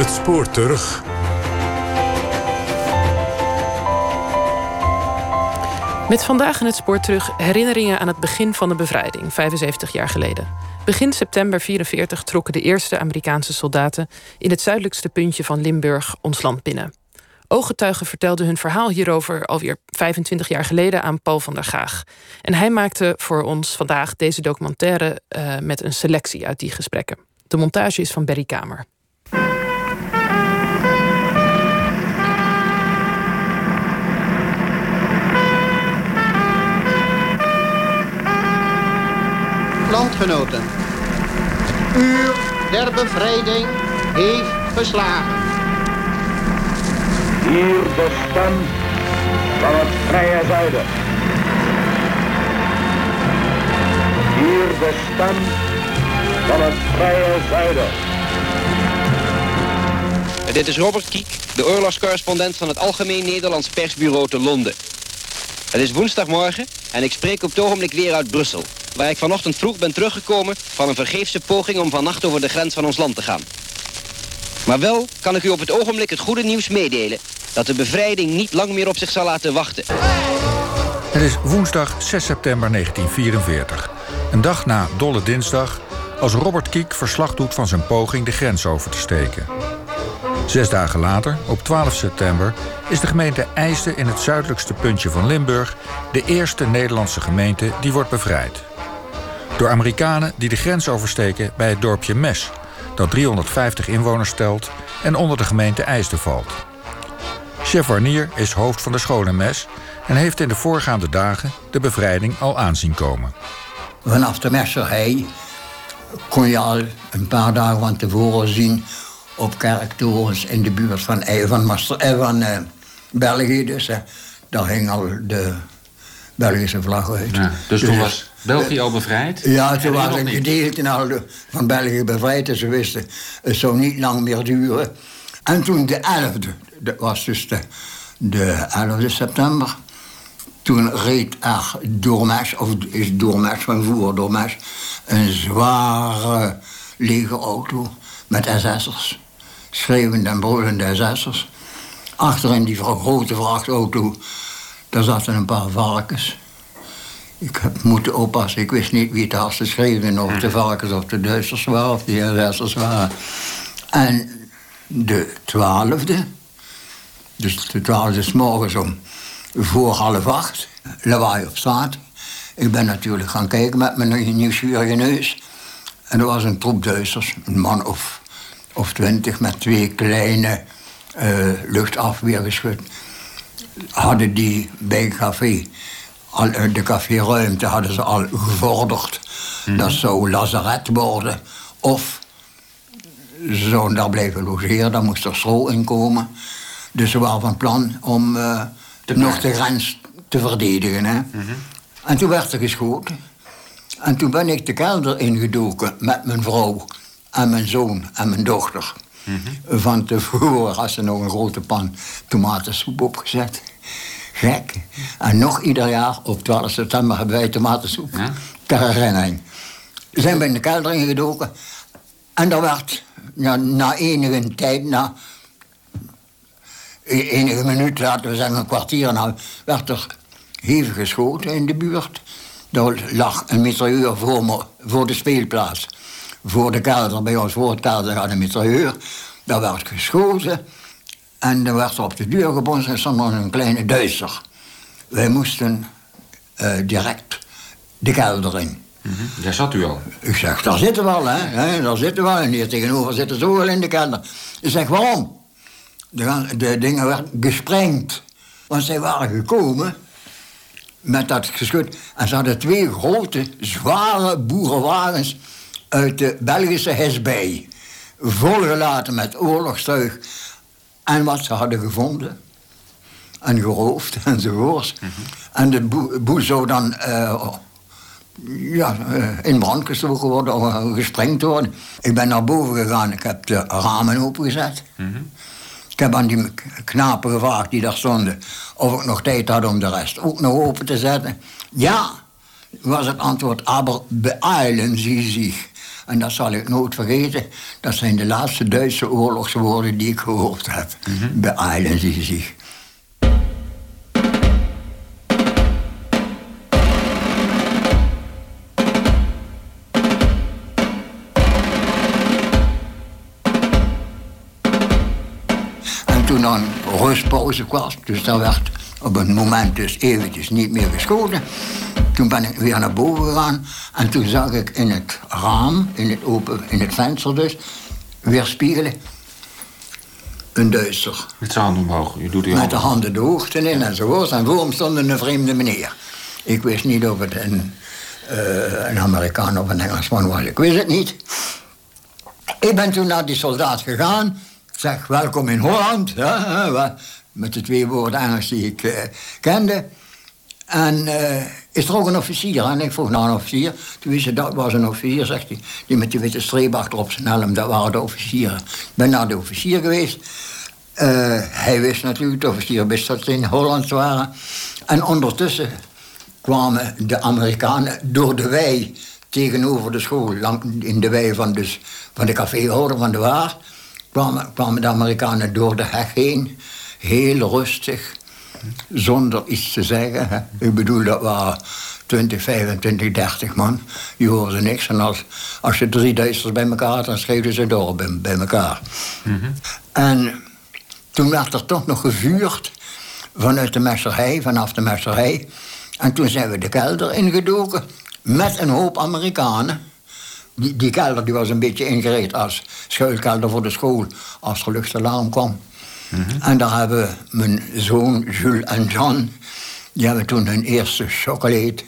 Het spoor terug. Met vandaag in het spoor terug herinneringen aan het begin van de bevrijding, 75 jaar geleden. Begin september 44 trokken de eerste Amerikaanse soldaten in het zuidelijkste puntje van Limburg ons land binnen. Ooggetuigen vertelden hun verhaal hierover alweer 25 jaar geleden aan Paul van der Gaag. En hij maakte voor ons vandaag deze documentaire uh, met een selectie uit die gesprekken. De montage is van Berry Kamer. Landgenoten, uur der bevrijding heeft geslagen. Hier de stem van het vrije zuiden. Hier de stem van het vrije zuiden. Dit is Robert Kiek, de oorlogscorrespondent van het Algemeen Nederlands Persbureau te Londen. Het is woensdagmorgen en ik spreek op het ogenblik weer uit Brussel... waar ik vanochtend vroeg ben teruggekomen van een vergeefse poging... om vannacht over de grens van ons land te gaan. Maar wel kan ik u op het ogenblik het goede nieuws meedelen... dat de bevrijding niet lang meer op zich zal laten wachten. Het is woensdag 6 september 1944. Een dag na Dolle Dinsdag... als Robert Kiek verslag doet van zijn poging de grens over te steken. Zes dagen later, op 12 september, is de gemeente IJsden in het zuidelijkste puntje van Limburg de eerste Nederlandse gemeente die wordt bevrijd. Door Amerikanen die de grens oversteken bij het dorpje Mes, dat 350 inwoners telt en onder de gemeente IJsden valt. Chef Warnier is hoofd van de school Mes en heeft in de voorgaande dagen de bevrijding al aanzien komen. Vanaf de Messerhei kon je al een paar dagen van tevoren zien op kerktorens in de buurt van, van, Master, eh, van uh, België. Dus uh, daar hing al de Belgische vlag uit. Ja, dus, toen dus, was België al bevrijd? Ja, toen was een gedeelte van België bevrijd. En ze wisten, het zou niet lang meer duren. En toen de 11e, dat was dus de, de 11e september... toen reed er Doormes, of is Doormes van voer Doormes... een zware lege auto met SS'ers schreeuwende en brulende SS'ers. Achterin die grote vrachtauto, daar zaten een paar varkens. Ik heb moeten oppassen, ik wist niet wie het hardste schreeuwde... of de varkens of de Duitsers waren of de SS'ers waren. En de twaalfde, dus de twaalfde is morgens om voor half acht, lawaai op straat. Ik ben natuurlijk gaan kijken met mijn nieuwsgierige neus. En er was een troep Duitsers, een man of of twintig met twee kleine uh, luchtafweergeschut. Hadden die bij het café, al, uh, de caféruimte hadden ze al gevorderd. Mhm. Dat zou lazaret worden. Of ze zouden daar blijven logeren, daar moest er stro in komen. Dus ze waren van plan om uh, nog de grens te verdedigen. Hè? Mhm. En toen werd er geschoten. En toen ben ik de kelder ingedoken met mijn vrouw en mijn zoon en mijn dochter. Van tevoren had ze nog een grote pan tomatensoep opgezet. Gek. En nog ieder jaar op 12 september hebben wij tomatensoep. Ja? Ter herinnering. Zijn we in de kelder ingedoken. En daar werd na enige tijd, na e-, enige minuten, laten we zeggen een kwartier, nou, werd er hevig geschoten in de buurt. Daar lag een mitrailleur voor, me, voor de speelplaats voor de kelder, bij ons voor het kelder had een mitrailleur. Daar werd geschoten. En er werd op de deur gebonden en stond nog een kleine Duitser. Wij moesten uh, direct de kelder in. Mm -hmm. Daar zat u al? Ik zeg, daar zitten we al, hè. daar zitten we al. En hier tegenover zitten ze wel in de kelder. Ik zeg, waarom? De, de dingen werden gesprengd. Want zij waren gekomen met dat geschut. En ze hadden twee grote, zware boerenwagens uit de Belgische Hesbij. Volgelaten met oorlogstuig. En wat ze hadden gevonden. En geroofd enzovoorts. Mm En de boel zou dan uh, ja, uh, in brand gestoken worden of uh, gesprengd worden. Ik ben naar boven gegaan. Ik heb de ramen opengezet. Ik heb aan die knapen gevraagd die daar stonden... of ik nog tijd had om de rest ook nog open te zetten. Ja, was het antwoord. Aber beeilen ze zich. En dat zal ik nooit vergeten. Dat zijn de laatste Duitse oorlogswoorden die ik gehoord heb. Bij Islands Easy. En toen dan rustpauze was, dus dat werd op een moment dus eventjes niet meer geschoten. Toen ben ik weer naar boven gegaan en toen zag ik in het raam, in het, open, in het venster dus, weer spiegelen. Een Duitser. Met zijn handen omhoog. U doet Met de handen. de hoogte in enzovoort. En voor hem stond een vreemde meneer. Ik wist niet of het een, eh, een Amerikaan of een Engelsman was. Ik wist het niet. Ik ben toen naar die soldaat gegaan. Ik zeg, welkom in Holland. Ja, met de twee woorden Engels die ik eh, kende. En eh, is er ook een officier? En ik vroeg naar een officier. Toen wist hij, dat was een officier, zegt hij. Die met die witte streep achter op zijn helm, dat waren de officieren. Ik ben naar de officier geweest. Eh, hij wist natuurlijk, de officier wist dat ze in Holland waren. En ondertussen kwamen de Amerikanen door de wei tegenover de school, lang in de wei van, dus, van de caféhouder van de Waar, kwamen, kwamen de Amerikanen door de heg heen, heel rustig, zonder iets te zeggen. Hè. Ik bedoel, dat waren 20, 25, 30 man. Je hoorde niks. En als, als je drie Duitsers bij elkaar had, dan schreeuwden ze door bij, bij elkaar. En toen werd er toch nog gevuurd vanuit de messerij, vanaf de messerij. En toen zijn we de kelder ingedoken met een hoop Amerikanen. Die, die kelder die was een beetje ingericht als schuilkelder voor de school als er luchtalarm kwam. En daar hebben mijn zoon Jules en Jean, die hebben toen hun eerste chocolade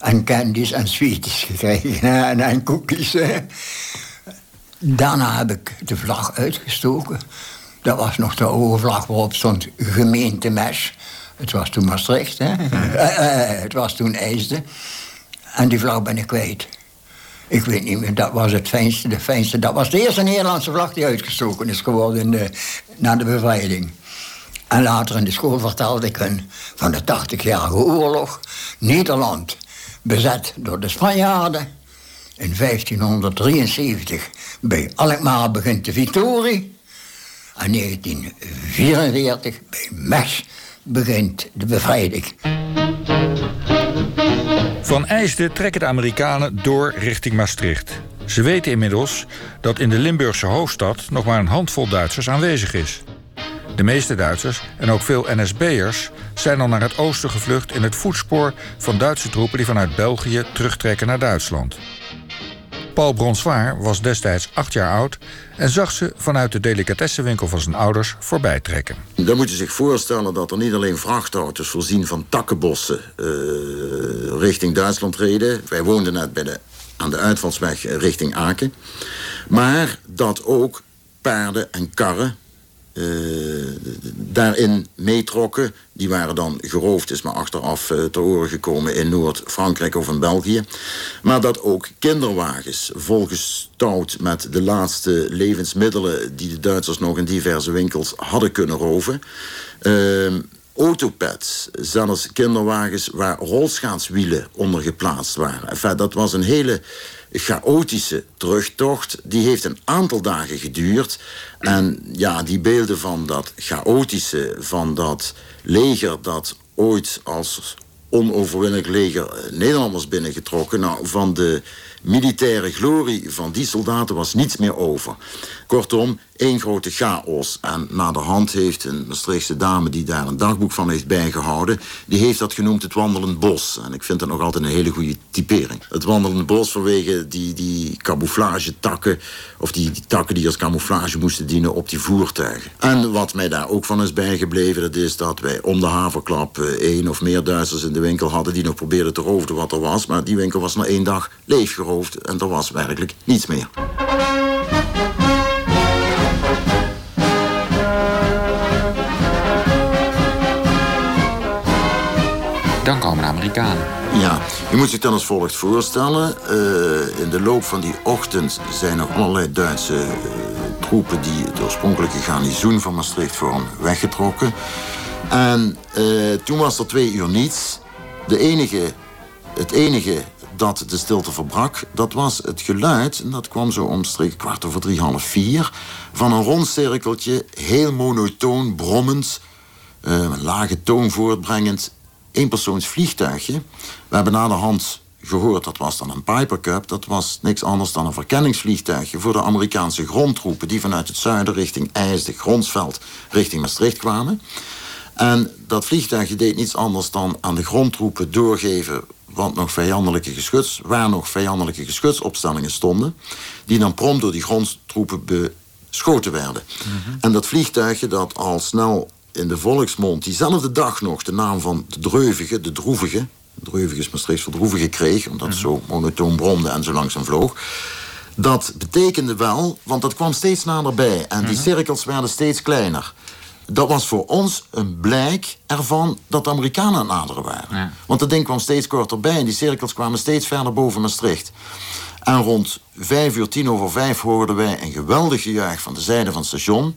en candies en sweeties gekregen hè, en, en hè. Daarna heb ik de vlag uitgestoken. Dat was nog de oude vlag waarop stond gemeente Mes. Het was toen Maastricht, hè? Eh, eh, het was toen IJsden. En die vlag ben ik kwijt. Ik weet niet meer, dat was het fijnste, de fijnste. Dat was de eerste Nederlandse vlag die uitgestoken is geworden in de, na de bevrijding. En later in de school vertelde ik hun van de 80-jarige oorlog. Nederland bezet door de Spanjaarden. In 1573 bij Alkmaar begint de victorie. En 1944 bij Mes begint de bevrijding. Van IJsden trekken de Amerikanen door richting Maastricht. Ze weten inmiddels dat in de Limburgse hoofdstad nog maar een handvol Duitsers aanwezig is. De meeste Duitsers en ook veel NSB'ers zijn al naar het oosten gevlucht in het voetspoor van Duitse troepen die vanuit België terugtrekken naar Duitsland. Paul Bronswaar was destijds acht jaar oud en zag ze vanuit de delicatessenwinkel van zijn ouders voorbij trekken. Dan moet je zich voorstellen dat er niet alleen vrachtauto's voorzien van takkenbossen eh, richting Duitsland reden. Wij woonden net bij de, aan de uitvalsweg richting Aken. Maar dat ook paarden en karren eh, daarin meetrokken. Die waren dan geroofd, is maar achteraf eh, ter oren gekomen in Noord-Frankrijk of in België. Maar dat ook kinderwagens volgestouwd met de laatste levensmiddelen die de Duitsers nog in diverse winkels hadden kunnen roven. Ehm, autopads, zelfs kinderwagens waar rolschaatswielen onder geplaatst waren. Enfin, dat was een hele chaotische terugtocht. Die heeft een aantal dagen geduurd. En ja, die beelden van dat chaotische, van dat leger dat ooit als onoverwinnelijk leger eh, Nederlanders binnengetrokken. Nou, van de militaire glorie van die soldaten was niets meer over. Kortom, één grote chaos. En na de hand heeft een Maastrichtse dame die daar een dagboek van heeft bijgehouden... die heeft dat genoemd het wandelend bos. En ik vind dat nog altijd een hele goede typering. Het wandelend bos vanwege die, die camouflagetakken... of die, die takken die als camouflage moesten dienen op die voertuigen. En wat mij daar ook van is bijgebleven... dat is dat wij om de haverklap eh, één of meer Duitsers in de winkel hadden... die nog probeerden te roven wat er was. Maar die winkel was na één dag leeggeroofd en er was werkelijk niets meer. Dan komen de Amerikanen. Ja, je moet zich dan als volgt voorstellen. Eh, in de loop van die ochtend zijn nog allerlei Duitse eh, troepen... die het oorspronkelijke garnizoen van Maastricht vormen weggetrokken. En eh, toen was er twee uur niets. De enige, het enige dat de stilte verbrak, dat was het geluid, en dat kwam zo omstreeks kwart over drie, half vier, van een rond cirkeltje, heel monotoon, brommend, uh, een lage toon voortbrengend, eenpersoonsvliegtuigje. We hebben na de hand gehoord, dat was dan een Piper Cup. Dat was niks anders dan een verkenningsvliegtuigje voor de Amerikaanse grondtroepen die vanuit het zuiden richting IJsde, Gronsveld, richting Maastricht kwamen. En dat vliegtuigje deed niets anders dan aan de grondtroepen doorgeven want nog vijandelijke geschuts, waar nog vijandelijke geschutsopstellingen stonden, die dan prompt door die grondtroepen beschoten werden. Mhm. En dat vliegtuigje dat al snel in de volksmond diezelfde dag nog de naam van de Dreuvige, de Droevige, Dreuvige is Maastricht voor Droevige kreeg, omdat het mhm. zo monotoon bromde en zo langzaam vloog. Dat betekende wel, want dat kwam steeds naderbij en die mhm. cirkels werden steeds kleiner dat was voor ons een blijk ervan dat de Amerikanen aan het naderen waren. Want dat ding kwam steeds korterbij en die cirkels kwamen steeds verder boven Maastricht. En rond vijf uur, tien over vijf hoorden wij een geweldig gejuich van de zijde van het station.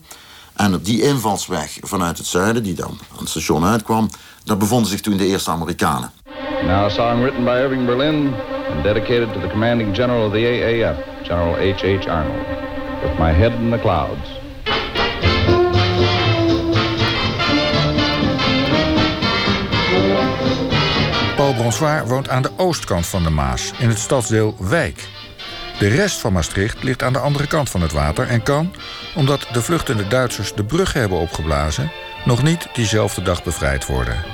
En op die invalsweg vanuit het zuiden, die dan aan het station uitkwam, daar bevonden zich toen de eerste Amerikanen. Now a song written by Irving Berlin and dedicated to the commanding general of the AAF, General H.H. Arnold. With my head in the clouds. Paul woont aan de oostkant van de Maas, in het stadsdeel Wijk. De rest van Maastricht ligt aan de andere kant van het water en kan, omdat de vluchtende Duitsers de brug hebben opgeblazen, nog niet diezelfde dag bevrijd worden.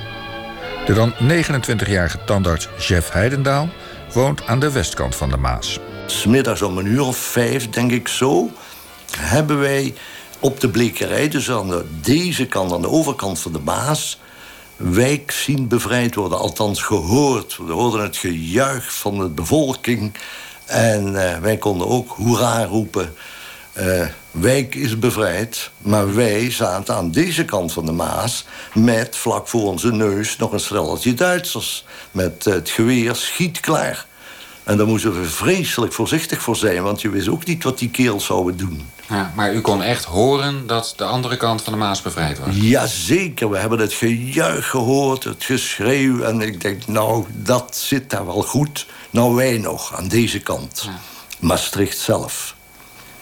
De dan 29-jarige tandarts Jeff Heidendaal woont aan de westkant van de Maas. Smiddags om een uur of vijf, denk ik zo, hebben wij op de blekerij, dus aan de, deze kant, aan de overkant van de Maas, wijk zien bevrijd worden. Althans gehoord. We hoorden het gejuich van de bevolking. En uh, wij konden ook hoera roepen. Uh, wijk is bevrijd, maar wij zaten aan deze kant van de Maas... met vlak voor onze neus nog een stelletje Duitsers... met het geweer schietklaar. En daar moesten we vreselijk voorzichtig voor zijn... want je wist ook niet wat die kerels zouden doen. Ja, maar u kon echt horen dat de andere kant van de Maas bevrijd was? Jazeker, we hebben het gejuich gehoord, het geschreeuw... en ik denk, nou, dat zit daar wel goed. Nou, wij nog, aan deze kant. Ja. Maastricht zelf.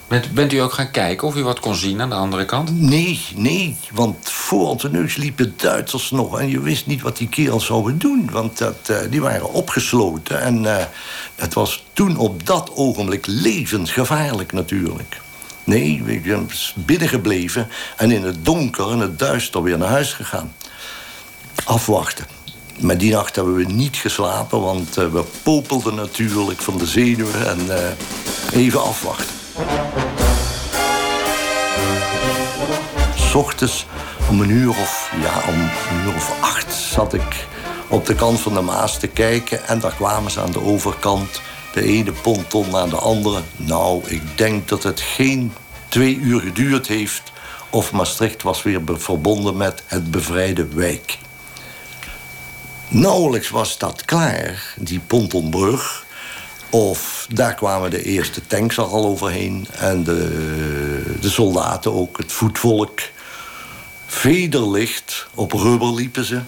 Bent, bent, u ook gaan kijken of u wat kon zien aan de andere kant? Nee, nee, want voor onze neus liepen Duitsers nog... en je wist niet wat die kerels zouden doen, want dat, uh, die waren opgesloten. En uh, het was toen op dat ogenblik levensgevaarlijk natuurlijk. Nee, we zijn binnengebleven en in het donker en het duister weer naar huis gegaan. Afwachten. Maar die nacht hebben we niet geslapen, want uh, we popelden natuurlijk van de zenuwen en even afwachten. S ochtends om een uur of, ja, om een uur of acht zat ik op de kant van de Maas te kijken. En daar kwamen ze aan de overkant, de ene ponton naar de andere. Nou, ik denk dat het geen twee uur geduurd heeft... of Maastricht was weer verbonden met het bevrijde wijk. Nauwelijks was dat klaar, die pontonbrug... Of daar kwamen de eerste tanks al overheen. En de, de soldaten ook, het voetvolk. Vederlicht, op rubber liepen ze.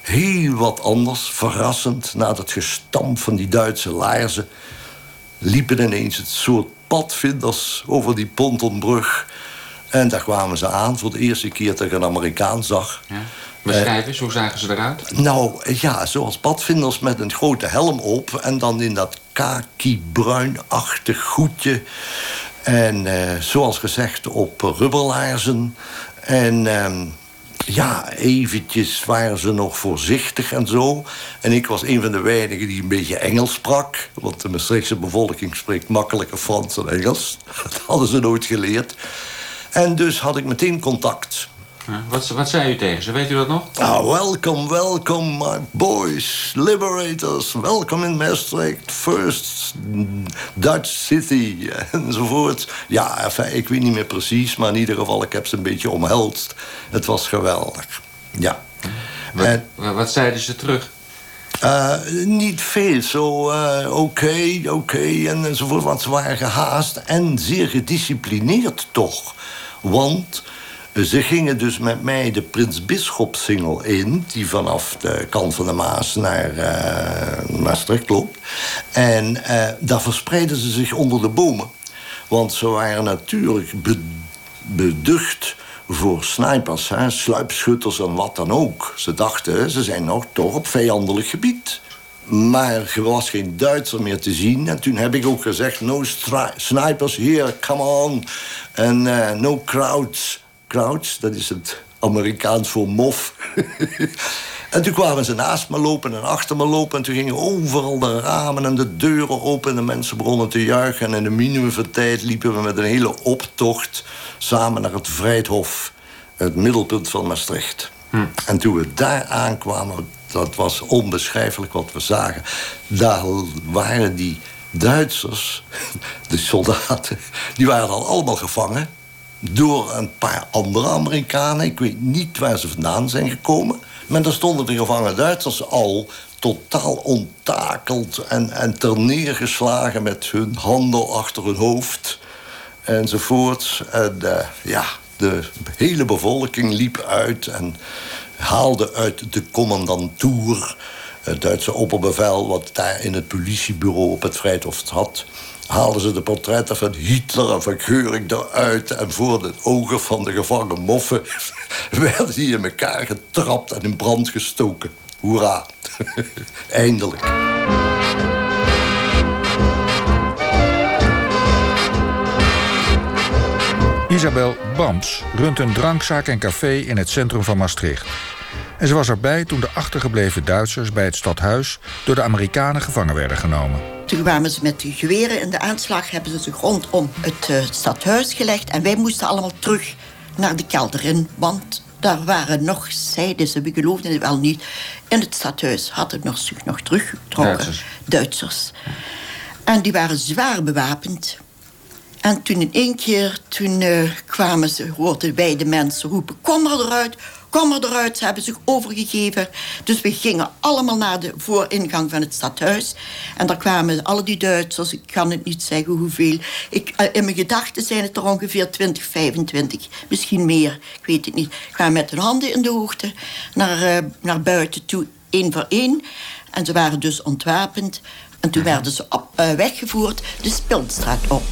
Heel wat anders, verrassend, na het gestamp van die Duitse laarzen... liepen ineens het soort padvinders over die pontonbrug. En daar kwamen ze aan voor de eerste keer dat ik een Amerikaan zag. Ja. Beschrijf eens, hoe zagen ze eruit? Nou, ja, zoals padvinders met een grote helm op... en dan in dat kaki-bruinachtig goedje. En uh, zoals gezegd op rubberlaarzen. En uh, ja, eventjes waren ze nog voorzichtig en zo. En ik was een van de weinigen die een beetje Engels sprak. Want de Maastrichtse bevolking spreekt makkelijker Frans dan Engels. Dat hadden ze nooit geleerd. En dus had ik meteen contact wat, wat zei u tegen ze? Weet u dat nog? Ah, welcome, welcome, my boys, liberators. Welcome in Maastricht, first Dutch city, enzovoort. Ja, enfin, ik weet niet meer precies, maar in ieder geval, ik heb ze een beetje omhelst. Het was geweldig, ja. Wat, en, wat zeiden ze terug? Uh, niet veel, zo uh, oké, oké en enzovoort. Want ze waren gehaast en zeer gedisciplineerd toch. Want Ze gingen dus met mij de Prins in... die vanaf de kant van de Maas naar uh, Maastricht loopt. En uh, daar verspreidden ze zich onder de bomen. Want ze waren natuurlijk beducht voor snipers, hè, sluipschutters en wat dan ook. Ze dachten, ze zijn nog toch op vijandelijk gebied. Maar er was geen Duitser meer te zien. En toen heb ik ook gezegd, no snipers here, come on. En uh, no crowds. Crowds, dat is het Amerikaans voor mof. en toen kwamen ze naast me lopen en achter me lopen. En toen gingen overal de ramen en de deuren open. En de mensen begonnen te juichen. En in de minimumtijd liepen we met een hele optocht... samen naar het Vrijthof, het middelpunt van Maastricht. Hm. En toen we daar aankwamen, dat was onbeschrijfelijk wat we zagen. Daar waren die Duitsers, de soldaten, die waren al allemaal gevangen door een paar andere Amerikanen. Ik weet niet waar ze vandaan zijn gekomen. Maar daar stonden de gevangen Duitsers al totaal onttakeld en, en terneergeslagen met hun handen achter hun hoofd enzovoort. En uh, ja, de hele bevolking liep uit en haalde uit de commandantuur, het Duitse opperbevel, wat daar in het politiebureau op het Vrijthof had, haalden ze de portretten van Hitler en van Geuring eruit. En voor de ogen van de gevangen moffen werden die in elkaar getrapt en in brand gestoken. Hoera. Eindelijk. Isabel Bams runt een drankzaak en café in het centrum van Maastricht. En ze was erbij toen de achtergebleven Duitsers bij het stadhuis door de Amerikanen gevangen werden genomen. Toen kwamen ze met de geweren in de aanslag, hebben ze zich rondom het uh, stadhuis gelegd. En wij moesten allemaal terug naar de kelder in. Want daar waren nog, zeiden ze, we geloofden het wel niet. In het stadhuis hadden nog, zich nog teruggetrokken. Duitsers. Duitsers. En die waren zwaar bewapend. En toen in één keer, toen uh, kwamen ze, hoorden wij de mensen roepen... kom maar eruit, er eruit. Ze hebben zich overgegeven. Dus we gingen allemaal naar de vooringang van het stadhuis. En daar kwamen alle die Duitsers. Ik kan het niet zeggen hoeveel. Ik, eh, in mijn gedachten zijn het er ongeveer 20, 25. Misschien meer. Ik weet het niet. Kwamen met hun handen in de hoogte naar, uh, naar buiten toe, één voor één. En ze waren dus ontwapend. En toen werden ze uh, weggevoerd de Spilstraat op.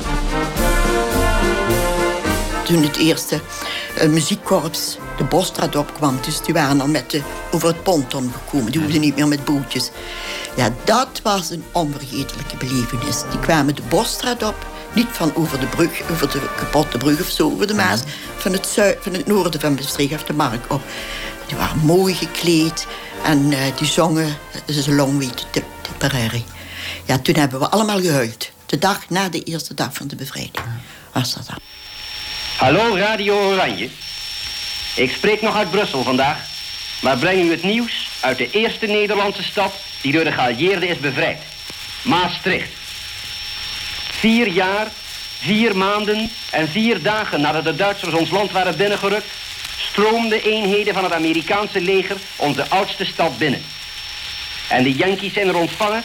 Toen het eerste muziekkorps de Bosstraat opkwam. Dus die waren al met de, over het ponton gekomen. Die hoefden niet meer met bootjes. Ja, dat was een onvergetelijke belevenis. Die kwamen de Bosstraat op. Niet van over de brug, over de kapotte brug of zo, over de Maas. Van het, zuid, van het noorden van Maastricht of de Mark op. Die waren mooi gekleed. En uh, die zongen ze Long Way to Tipperary. Ja, toen hebben we allemaal gehuild. De dag na de eerste dag van de bevrijding was dat dan. Hallo Radio Oranje. Ik spreek nog uit Brussel vandaag, maar breng u het nieuws uit de eerste Nederlandse stad die door de geallieerden is bevrijd. Maastricht. Vier jaar, vier maanden en vier dagen nadat de Duitsers ons land waren binnengerukt, stroomden eenheden van het Amerikaanse leger onze oudste stad binnen. En de Yankees zijn er ontvangen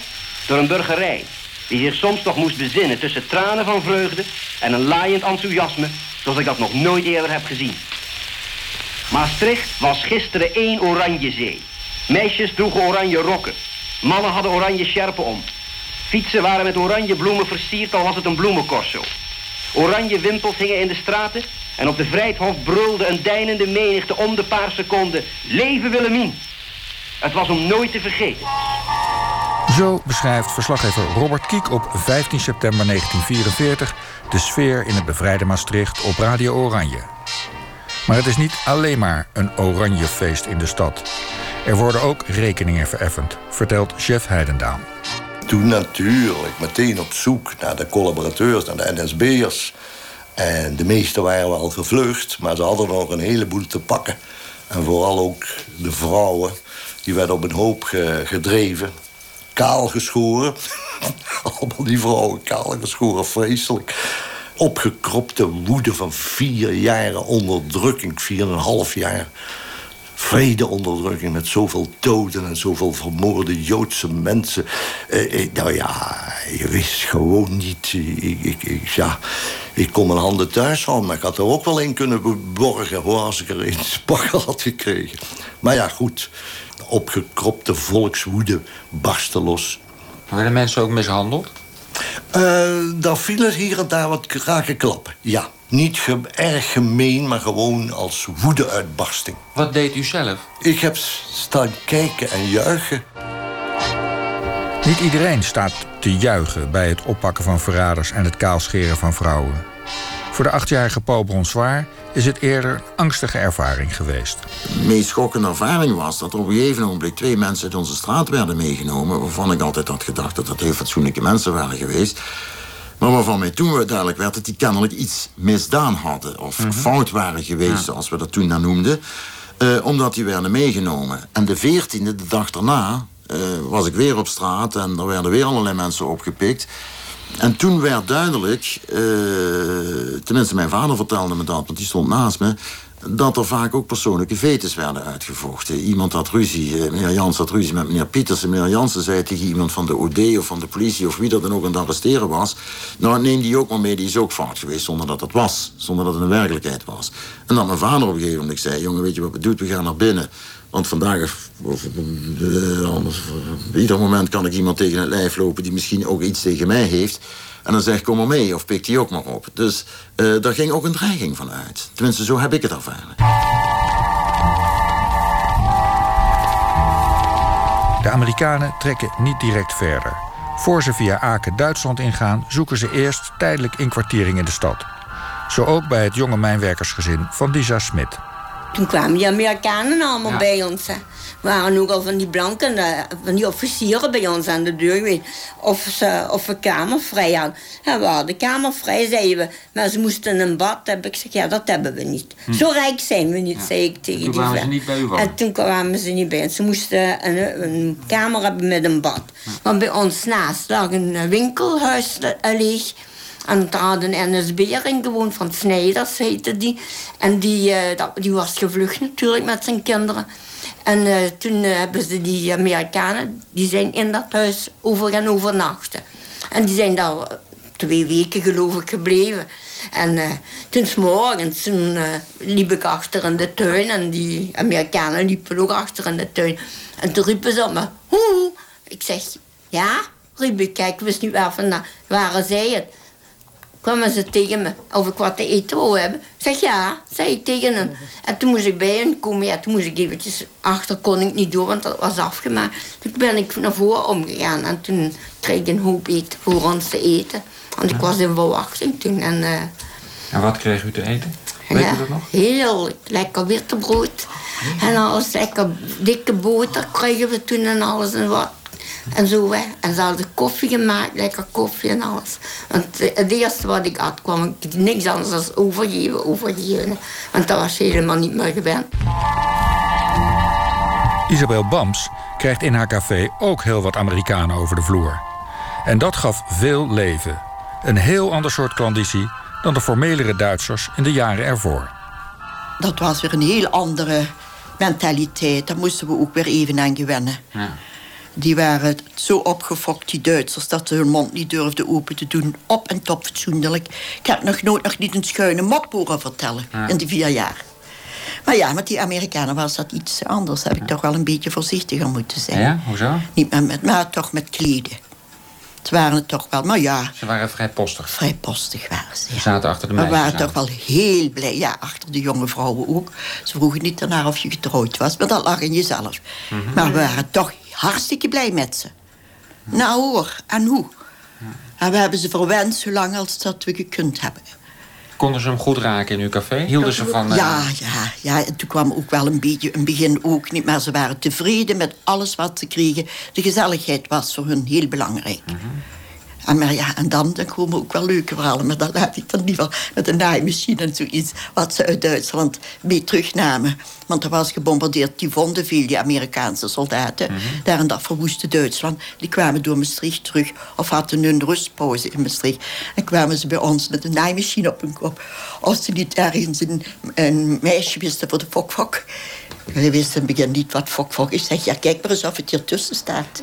door een burgerij die zich soms nog moest bezinnen tussen tranen van vreugde en een laaiend enthousiasme zoals ik dat nog nooit eerder heb gezien. Maastricht was gisteren één oranje zee. Meisjes droegen oranje rokken. Mannen hadden oranje sjerpen om. Fietsen waren met oranje bloemen versierd, al was het een bloemencorso. Oranje wimpels hingen in de straten en op de Vrijthof brulde een deinende menigte om de paar seconden. Leven Willemien! Het was om nooit te vergeten. Zo beschrijft verslaggever Robert Kiek op 15 september 1944 de sfeer in het bevrijde Maastricht op Radio Oranje. Maar het is niet alleen maar een oranje feest in de stad. Er worden ook rekeningen vereffend, vertelt chef Heidendaan. Toen natuurlijk meteen op zoek naar de collaborateurs, naar de NSB'ers. En de meesten waren wel gevlucht, maar ze hadden nog een heleboel te pakken. En vooral ook de vrouwen, die werden op een hoop gedreven. Kaal geschoren. Die vrouwen kaal geschoren, vreselijk opgekropte woede van vier jaren onderdrukking, vier en een half jaar vredeonderdrukking met zoveel doden en zoveel vermoorde Joodse mensen. Eh, eh, nou ja, je wist gewoon niet. Ik, ik, ik, ja, Ik kon mijn handen thuis houden, maar ik had er ook wel in kunnen borgen... hoor, als ik er een spakkel had gekregen. Maar ja, goed. Opgekropte volkswoede barstte los. Werden mensen ook mishandeld? Uh, daar vielen hier en daar wat rake klappen, ja. Niet ge erg gemeen, maar gewoon als woedeuitbarsting. Wat deed u zelf? Ik heb staan kijken en juichen. Niet iedereen staat te juichen bij het oppakken van verraders en het kaalscheren van vrouwen. Voor de achtjarige Paul Bronswaar is het eerder een angstige ervaring geweest. De meest schokkende ervaring was dat er op een gegeven moment twee mensen uit onze straat werden meegenomen. waarvan ik altijd had gedacht dat dat heel fatsoenlijke mensen waren geweest. Maar waarvan mij toen duidelijk werd dat die kennelijk iets misdaan hadden. of mhm. fout waren geweest, zoals we dat toen dan noemden. Uh, omdat die werden meegenomen. En de veertiende, de dag daarna, uh, was ik weer op straat en er werden weer allerlei mensen opgepikt. En toen werd duidelijk, uh, tenminste mijn vader vertelde me dat, want die stond naast me dat er vaak ook persoonlijke vetes werden uitgevochten. Iemand had ruzie, eh, meneer Jans had ruzie met meneer Pieters... en meneer Jansen zei tegen iemand van de OD of van de politie... of wie dat dan ook aan het arresteren was... nou, neem die ook maar mee, die is ook fout geweest... zonder dat het was, zonder dat het een werkelijkheid was. En dan mijn vader op een gegeven moment zei... jongen, weet je wat we doen? We gaan naar binnen. Want vandaag, of, uh, anders, ieder moment kan ik iemand tegen het lijf lopen... die misschien ook iets tegen mij heeft... En dan zeg ik, kom maar mee, of pik die ook maar op. Dus uh, daar ging ook een dreiging van uit. Tenminste, zo heb ik het ervaren. De Amerikanen trekken niet direct verder. Voor ze via Aken Duitsland ingaan, zoeken ze eerst tijdelijk inkwartiering in de stad. Zo ook bij het jonge mijnwerkersgezin van Lisa Smit. Toen kwamen die Amerikanen allemaal bij ons. Hè. waren ook al van die blanken, eh, van die officieren bij ons aan de deur. Weet, of, ze, of we kamer vrij hadden. Ja, we hadden kamer vrij, zeiden we. Maar ze moesten een bad hebben. Ik zeg, ja, dat hebben we niet. Hm. Zo rijk zijn we niet, zei ik tegen toen die kwamen ze niet bij u En toen kwamen ze niet bij ons. Ze moesten een, een kamer hebben met een bad. Want bij ons naast lag een winkelhuis leeg. En daar had een NSB'er in gewoond, van Snijders heette die. En die, uh, die was gevlucht natuurlijk met zijn kinderen. En uh, toen uh, hebben ze die Amerikanen, die zijn in dat huis over gaan overnachten. En die zijn daar twee weken geloof ik gebleven. En toen s morgens toen, liep ik achter in de tuin en die Amerikanen liepen ook achter in de tuin. En toen riepen ze op me, hoe? Ik zeg, ja? Riep ik, kijk, wist niet waar vandaan. Waren zij het? Kwamen ze tegen me of ik wat te eten wou hebben. Ik zeg ja, zei ik tegen hen. En toen moest ik bij hen komen. Ja, toen moest ik eventjes achter, kon ik niet door, want dat was afgemaakt. Toen ben ik naar voren omgegaan en toen kreeg ik een hoop eten voor ons te eten. Want ik was in verwachting toen. En, uh, en wat kreeg u te eten? Weet ja, u dat nog? Heel lekker witte brood. En alles lekker dikke boter kregen we toen en alles en wat. En zo, hè. En ze hadden koffie gemaakt, lekker koffie en alles. Want het eerste wat ik had, kwam ik niks anders dan overgeven, overgeven. Want dat was helemaal niet meer gewend. Isabel Bams krijgt in haar café ook heel wat Amerikanen over de vloer. En dat gaf veel leven. Een heel ander soort klandizie dan de formelere Duitsers in de jaren ervoor. Dat was weer een heel andere mentaliteit. Daar moesten we ook weer even aan gewennen. Ja. Die waren zo opgefokt, die Duitsers, dat ze hun mond niet durfden open te doen. Op en top fatsoenlijk. Ik heb nog nooit nog niet een schuine mop horen vertellen in die vier jaar. Maar ja, met die Amerikanen was dat iets anders. Heb ik toch wel een beetje voorzichtiger moeten zijn. Ja, hoezo? Niet met, maar toch met kleden. Ze waren het toch wel, maar ja. Ze waren vrij postig. Vrij postig waren ze. Ze zaten achter de meisjes. We waren toch wel heel blij. Ja, achter de jonge vrouwen ook. Ze vroegen niet daarna of je getrouwd was, maar dat lag in jezelf. Mhm. Maar we waren toch hartstikke blij met ze. Nou hoor, en hoe? En we hebben ze verwend zolang als dat we gekund hebben. Konden ze hem goed raken in uw café? Hielden ze van... Ja, eh, ja, ja. En toen kwam ook wel een beetje... een begin ook niet, maar ze waren tevreden met alles wat ze kregen. De gezelligheid was voor hun heel belangrijk. Mhm. En, maar ja, en dan, dan komen ook wel leuke verhalen. Maar dat laat ik dan liever met een naaimachine en zoiets... wat ze uit Duitsland mee terugnamen. Want er was gebombardeerd. Die vonden veel, die Amerikaanse soldaten. Mm -hmm. Daar in dat verwoeste Duitsland. Die kwamen door Maastricht terug. Of hadden hun rustpauze in Maastricht. En kwamen ze bij ons met een naaimachine op hun kop. Als ze niet ergens een, een meisje wisten voor de fok-fok Wist in het begin niet wat fok fok is. Ik zeg, ja, kijk maar eens of het hier tussen staat.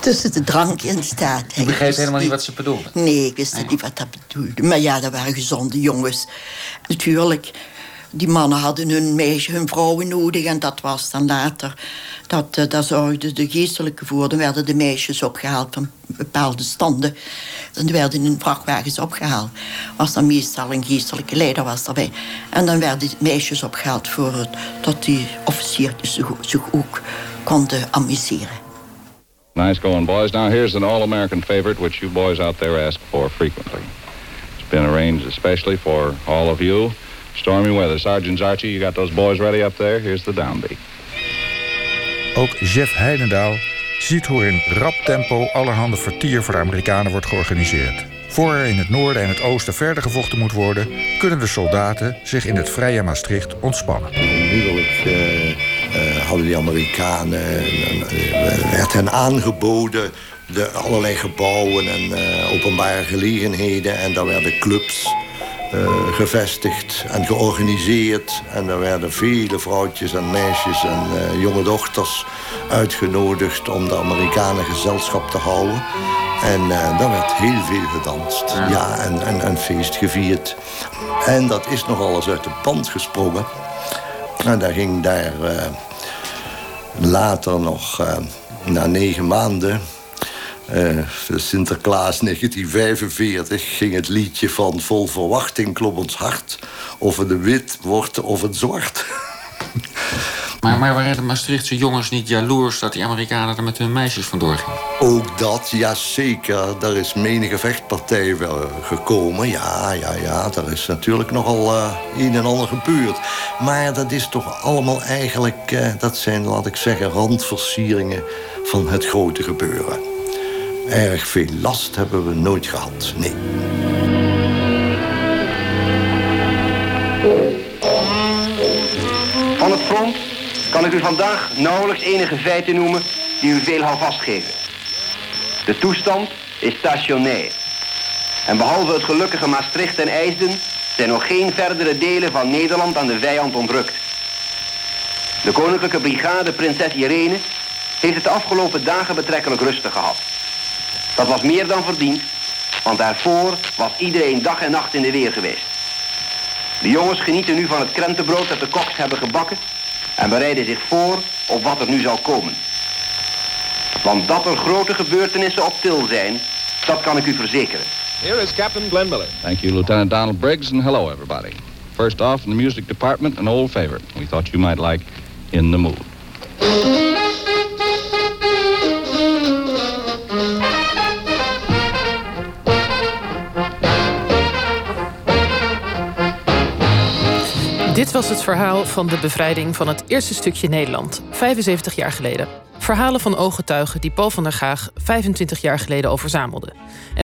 Tussen de drank in staat. Ik begreep helemaal niet wat ze bedoelde. Nee, ik wist niet wat dat bedoelde. Maar ja, dat waren gezonde jongens. Natuurlijk, die mannen hadden hun meisje, hun vrouwen nodig. En dat was dan later. Dat, uh, daar zorgde de geestelijke voor. Dan werden de meisjes opgehaald van bepaalde standen. Dan werden in vrachtwagens opgehaald. Was dan meestal een geestelijke leider was daarbij. En dan werden die meisjes opgehaald voor het, dat die officiertjes zich, zich ook konden amuseren. Nice going, boys. Now here's an all-American favorite which you boys out there ask for frequently. It's been arranged especially for all of you. Stormy weather. Sergeant Archie, you got those boys ready up there? Here's the downbeat. Ook Jeff Heidendaal ziet hoe in rap tempo allerhande vertier voor de Amerikanen wordt georganiseerd. Voor er in het noorden en het oosten verder gevochten moet worden, kunnen de soldaten zich in het vrije Maastricht ontspannen. Onmiddellijk uh, uh, hadden die Amerikanen, uh, werd hen aangeboden de allerlei gebouwen en openbare gelegenheden en daar werden clubs uh, gevestigd en georganiseerd. En er werden vele vrouwtjes en meisjes en uh, jonge dochters uitgenodigd om de Amerikanen gezelschap te houden. En uh, daar werd heel veel gedanst. Ja, ja en, en, en feest gevierd. En dat is nogal eens uit de pand gesprongen. En daar ging daar later nog, na negen maanden uh, Sinterklaas 1945 ging het liedje van Vol verwachting klop ons hart. Of het een wit wordt of het zwart. Maar, maar waren de Maastrichtse jongens niet jaloers dat die Amerikanen er met hun meisjes vandoor gingen? Ook dat, ja zeker. Daar is menige vechtpartij wel gekomen. Ja, ja, ja. Daar is natuurlijk nogal uh, een en ander gebeurd. Maar dat is toch allemaal eigenlijk... Uh, dat zijn, laat ik zeggen, randversieringen van het grote gebeuren. Erg veel last hebben we nooit gehad, nee. Van het front kan ik u vandaag nauwelijks enige feiten noemen die u veel houvast geven. De toestand is stationair. En behalve het gelukkige Maastricht en IJsden zijn nog geen verdere delen van Nederland aan de vijand ontrukt. De koninklijke brigade Prinses Irene heeft het de afgelopen dagen betrekkelijk rustig gehad. Dat was meer dan verdiend, want daarvoor was iedereen dag en nacht in de weer geweest. De jongens genieten nu van het krentenbrood dat de koks hebben gebakken en bereiden zich voor op wat er nu zal komen. Want dat er grote gebeurtenissen op til zijn, dat kan ik u verzekeren. Here is Captain Glenn Miller. Thank you, Lieutenant Donald Briggs, and hello, everybody. First off, in the music department, an old favorite. We thought you might like In the Mood. Dit was het verhaal van de bevrijding van het eerste stukje Nederland, 75 jaar geleden. Verhalen van ooggetuigen die Paul van der Gaag 25 jaar geleden al verzamelde.